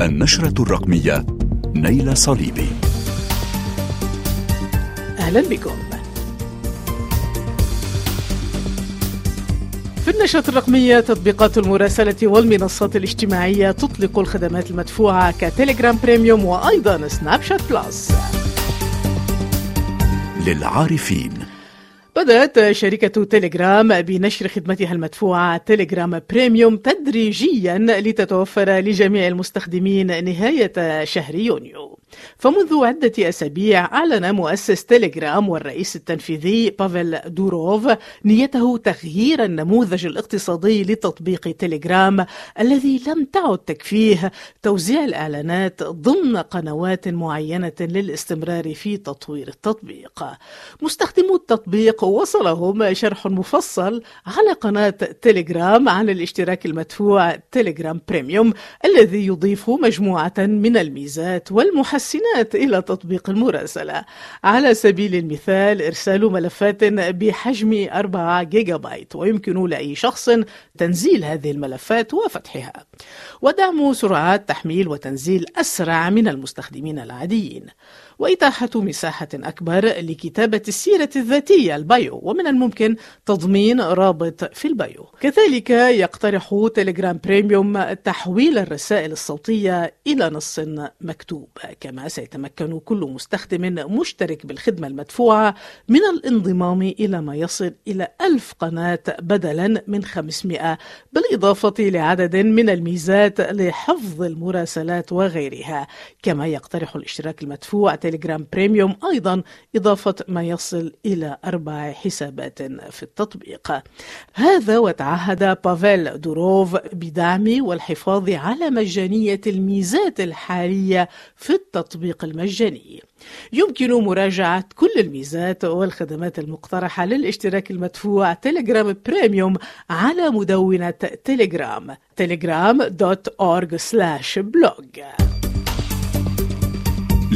النشرة الرقمية نايلة صليبي. أهلا بكم. في النشرة الرقمية تطبيقات المراسلة والمنصات الاجتماعية تطلق الخدمات المدفوعة كتليجرام Premium وأيضا سناب شات Plus. للعارفين. بدأت شركة تيليجرام بنشر خدمتها المدفوعة تيليجرام Premium تدريجيا لتتوفر لجميع المستخدمين نهاية شهر يونيو. فمنذ عدة أسابيع أعلن مؤسس تيليجرام والرئيس التنفيذي بافل دوروف نيته تغيير النموذج الاقتصادي لتطبيق تيليجرام الذي لم تعد تكفيه توزيع الإعلانات ضمن قنوات معينة للاستمرار في تطوير التطبيق. مستخدمو التطبيق وصلهم شرح مفصل على قناة تيليجرام عن الاشتراك المدفوع تيليجرام Premium الذي يضيف مجموعة من الميزات والمحسنات إلى تطبيق المراسلة. على سبيل المثال إرسال ملفات بحجم 4 جيجا بايت ويمكن لأي شخص تنزيل هذه الملفات وفتحها. ودعم سرعات تحميل وتنزيل أسرع من المستخدمين العاديين. وإتاحة مساحة أكبر لكتابة السيرة الذاتية ال bio ومن الممكن تضمين رابط في ال bio كذلك يقترح تليجرام Premium تحويل الرسائل الصوتية إلى نص مكتوب. كما سيتمكن كل مستخدم مشترك بالخدمة المدفوعة من الانضمام إلى ما يصل إلى ألف قناة بدلا من 500 بالإضافة لعدد من الميزات لحفظ المراسلات وغيرها. كما يقترح الاشتراك المدفوع تيليجرام Premium أيضا إضافة ما يصل إلى أربع حسابات في التطبيق. هذا وتعهد بافيل دوروف بدعم والحفاظ على مجانية الميزات الحالية في التطبيق. المجاني. يمكن مراجعة كل الميزات والخدمات المقترحة للاشتراك المدفوع تيليجرام Premium على مدونة تيليجرام telegram.org/blog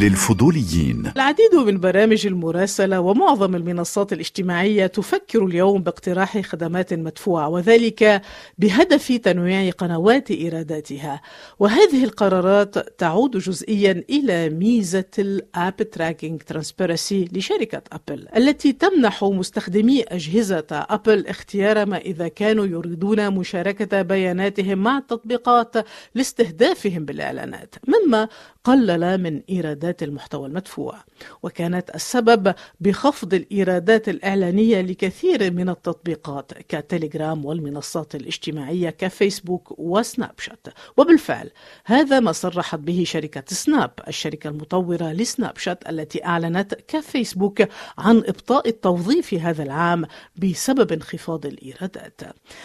للفضوليين. العديد من برامج المراسلة ومعظم المنصات الاجتماعية تفكر اليوم باقتراح خدمات مدفوعة وذلك بهدف تنويع قنوات إيراداتها. وهذه القرارات تعود جزئيا إلى ميزة ال App Tracking Transparency لشركة أبل التي تمنح مستخدمي أجهزة أبل اختيار ما إذا كانوا يريدون مشاركة بياناتهم مع التطبيقات لاستهدافهم بالإعلانات. مما قلل من إيرادات المحتوى المدفوع وكانت السبب بخفض الإيرادات الإعلانية لكثير من التطبيقات كتليجرام والمنصات الاجتماعية كفيسبوك وسناب شات. وبالفعل هذا ما صرحت به شركة سناب الشركة المطورة لسناب شات التي أعلنت كفيسبوك عن إبطاء التوظيف هذا العام بسبب انخفاض الإيرادات.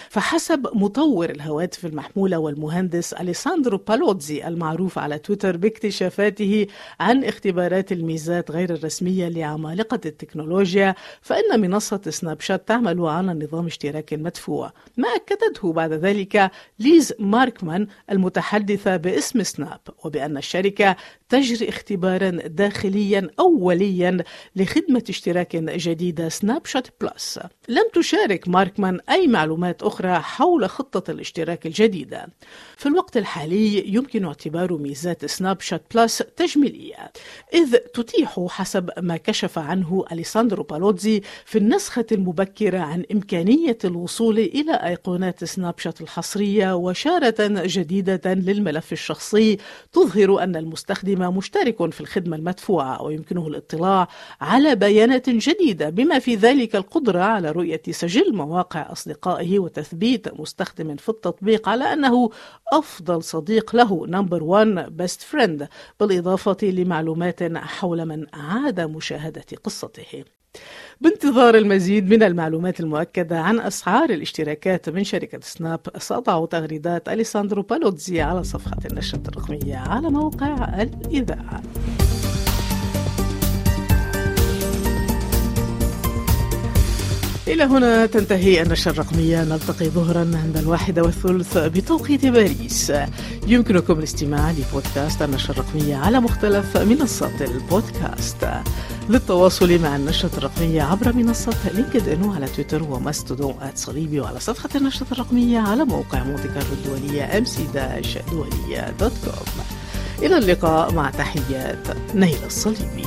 فحسب مطور الهواتف المحمولة والمهندس أليساندرو بالوتزي المعروف على تويتر باكتشافاته عن اختبارات الميزات غير الرسمية لعمالقة التكنولوجيا فإن منصة سناب شات تعمل على نظام اشتراك مدفوع. ما أكدته بعد ذلك ليز ماركمان المتحدثة باسم سناب وبأن الشركة تجري اختبارا داخليا أوليا لخدمة اشتراك جديدة سناب شات Plus. لم تشارك ماركمان أي معلومات أخرى حول خطة الاشتراك الجديدة. في الوقت الحالي يمكن اعتبار ميزات سناب شات Plus تجميلية. إذ تتيح حسب ما كشف عنه أليساندرو بالوتزي في النسخة المبكرة عن إمكانية الوصول إلى أيقونات سناب شات الحصرية وشارة جديدة للملف الشخصي تظهر أن المستخدم مشترك في الخدمة المدفوعة ويمكنه الاطلاع على بيانات جديدة بما في ذلك القدرة على رؤية سجل مواقع أصدقائه وتثبيت مستخدم في التطبيق على أنه أفضل صديق له number 1 best friend بالإضافة لمعلومات حول من أعاد مشاهدة قصته. بانتظار المزيد من المعلومات المؤكدة عن أسعار الاشتراكات من شركة سناب سأضع تغريدات أليساندرو بالوتزي على صفحة النشرة الرقمية على موقع الإذاعة. إلى هنا تنتهي النشرة الرقمية. نلتقي ظهرا عند الواحدة والثلث بتوقيت باريس. يمكنكم الاستماع لبودكاست النشرة الرقمية على مختلف منصات البودكاست. للتواصل مع النشرة الرقمية عبر منصة لينكد إن وعلى تويتر at صليبي وعلى صفحة النشرة الرقمية على موقع مونتي كارلو الدولية dash دولية dot com. إلى اللقاء مع تحيات نايلة الصليبي.